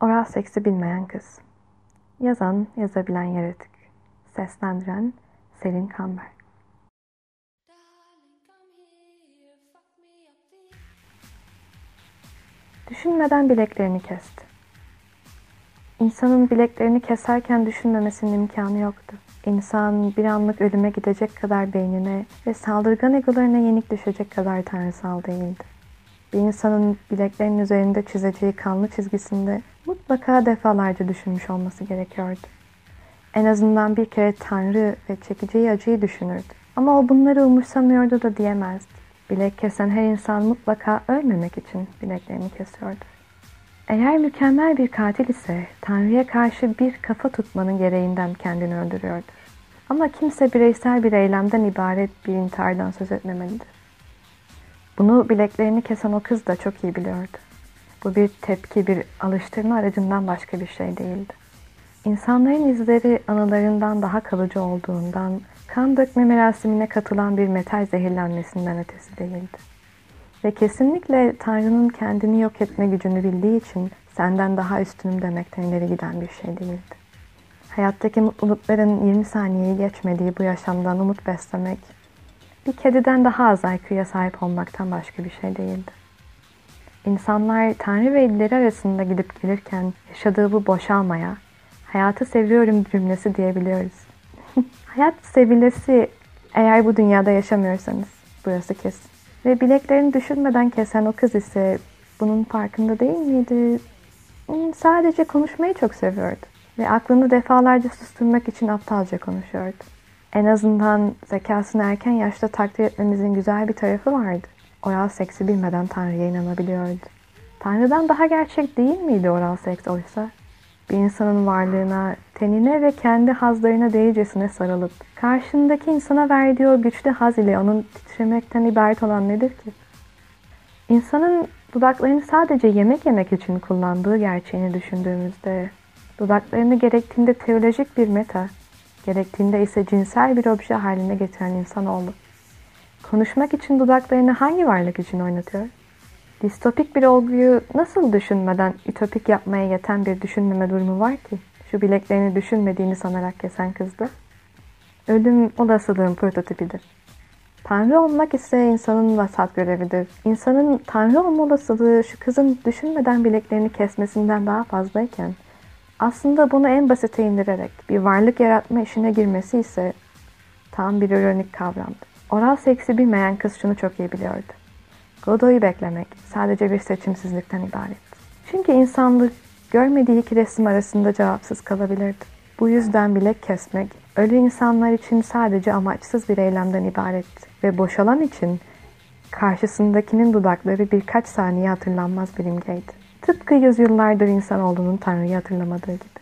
Oral seksi bilmeyen kız. Yazan, yazabilen yaratık. Seslendiren Selin Kamber. Düşünmeden bileklerini kesti. İnsanın bileklerini keserken düşünmemesinin imkanı yoktu. İnsan bir anlık ölüme gidecek kadar beynine ve saldırgan egolarına yenik düşecek kadar tanrısal değildi. Bir insanın bileklerinin üzerinde çizeceği kanlı çizgisinde mutlaka defalarca düşünmüş olması gerekiyordu. En azından bir kere Tanrı ve çekeceği acıyı düşünürdü. Ama o bunları umursamıyordu da diyemezdi. Bilek kesen her insan mutlaka ölmemek için bileklerini kesiyordu. Eğer mükemmel bir katil ise Tanrı'ya karşı bir kafa tutmanın gereğinden kendini öldürüyordur. Ama kimse bireysel bir eylemden ibaret bir intihardan söz etmemelidir. Bunu bileklerini kesen o kız da çok iyi biliyordu. Bu bir tepki, bir alıştırma aracından başka bir şey değildi. İnsanların izleri anılarından daha kalıcı olduğundan, kan dökme merasimine katılan bir metal zehirlenmesinden ötesi değildi. Ve kesinlikle Tanrı'nın kendini yok etme gücünü bildiği için senden daha üstünüm demekten ileri giden bir şey değildi. Hayattaki mutlulukların 20 saniyeyi geçmediği bu yaşamdan umut beslemek, bir kediden daha az IQ'ya sahip olmaktan başka bir şey değildi. İnsanlar Tanrı ve illeri arasında gidip gelirken yaşadığı bu boşalmaya, hayatı seviyorum cümlesi diyebiliyoruz. Hayat sevilesi eğer bu dünyada yaşamıyorsanız burası kesin. Ve bileklerini düşünmeden kesen o kız ise bunun farkında değil miydi? Hmm, sadece konuşmayı çok seviyordu. Ve aklını defalarca susturmak için aptalca konuşuyordu. En azından zekasını erken yaşta takdir etmemizin güzel bir tarafı vardı. Oral seksi bilmeden Tanrı'ya inanabiliyordu. Tanrı'dan daha gerçek değil miydi oral seks oysa? Bir insanın varlığına, tenine ve kendi hazlarına değicesine sarılıp, karşındaki insana verdiği o güçlü haz ile onun titremekten ibaret olan nedir ki? İnsanın dudaklarını sadece yemek yemek için kullandığı gerçeğini düşündüğümüzde, dudaklarını gerektiğinde teolojik bir meta, gerektiğinde ise cinsel bir obje haline getiren insanoğlu. Konuşmak için dudaklarını hangi varlık için oynatıyor? Distopik bir olguyu nasıl düşünmeden ütopik yapmaya yeten bir düşünmeme durumu var ki? Şu bileklerini düşünmediğini sanarak kesen kızdı. Ölüm olasılığın prototipidir. Tanrı olmak ise insanın vasat görevidir. İnsanın Tanrı olma olasılığı şu kızın düşünmeden bileklerini kesmesinden daha fazlayken aslında bunu en basite indirerek bir varlık yaratma işine girmesi ise tam bir ironik kavramdı. Oral seksi bilmeyen kız şunu çok iyi biliyordu. Godoy'u beklemek sadece bir seçimsizlikten ibaret. Çünkü insanlık görmediği iki resim arasında cevapsız kalabilirdi. Bu yüzden bilek kesmek, ölü insanlar için sadece amaçsız bir eylemden ibaretti. Ve boşalan için karşısındakinin dudakları birkaç saniye hatırlanmaz bir imgeydi. Tıpkı yüzyıllardır insanoğlunun Tanrı'yı hatırlamadığı gibi.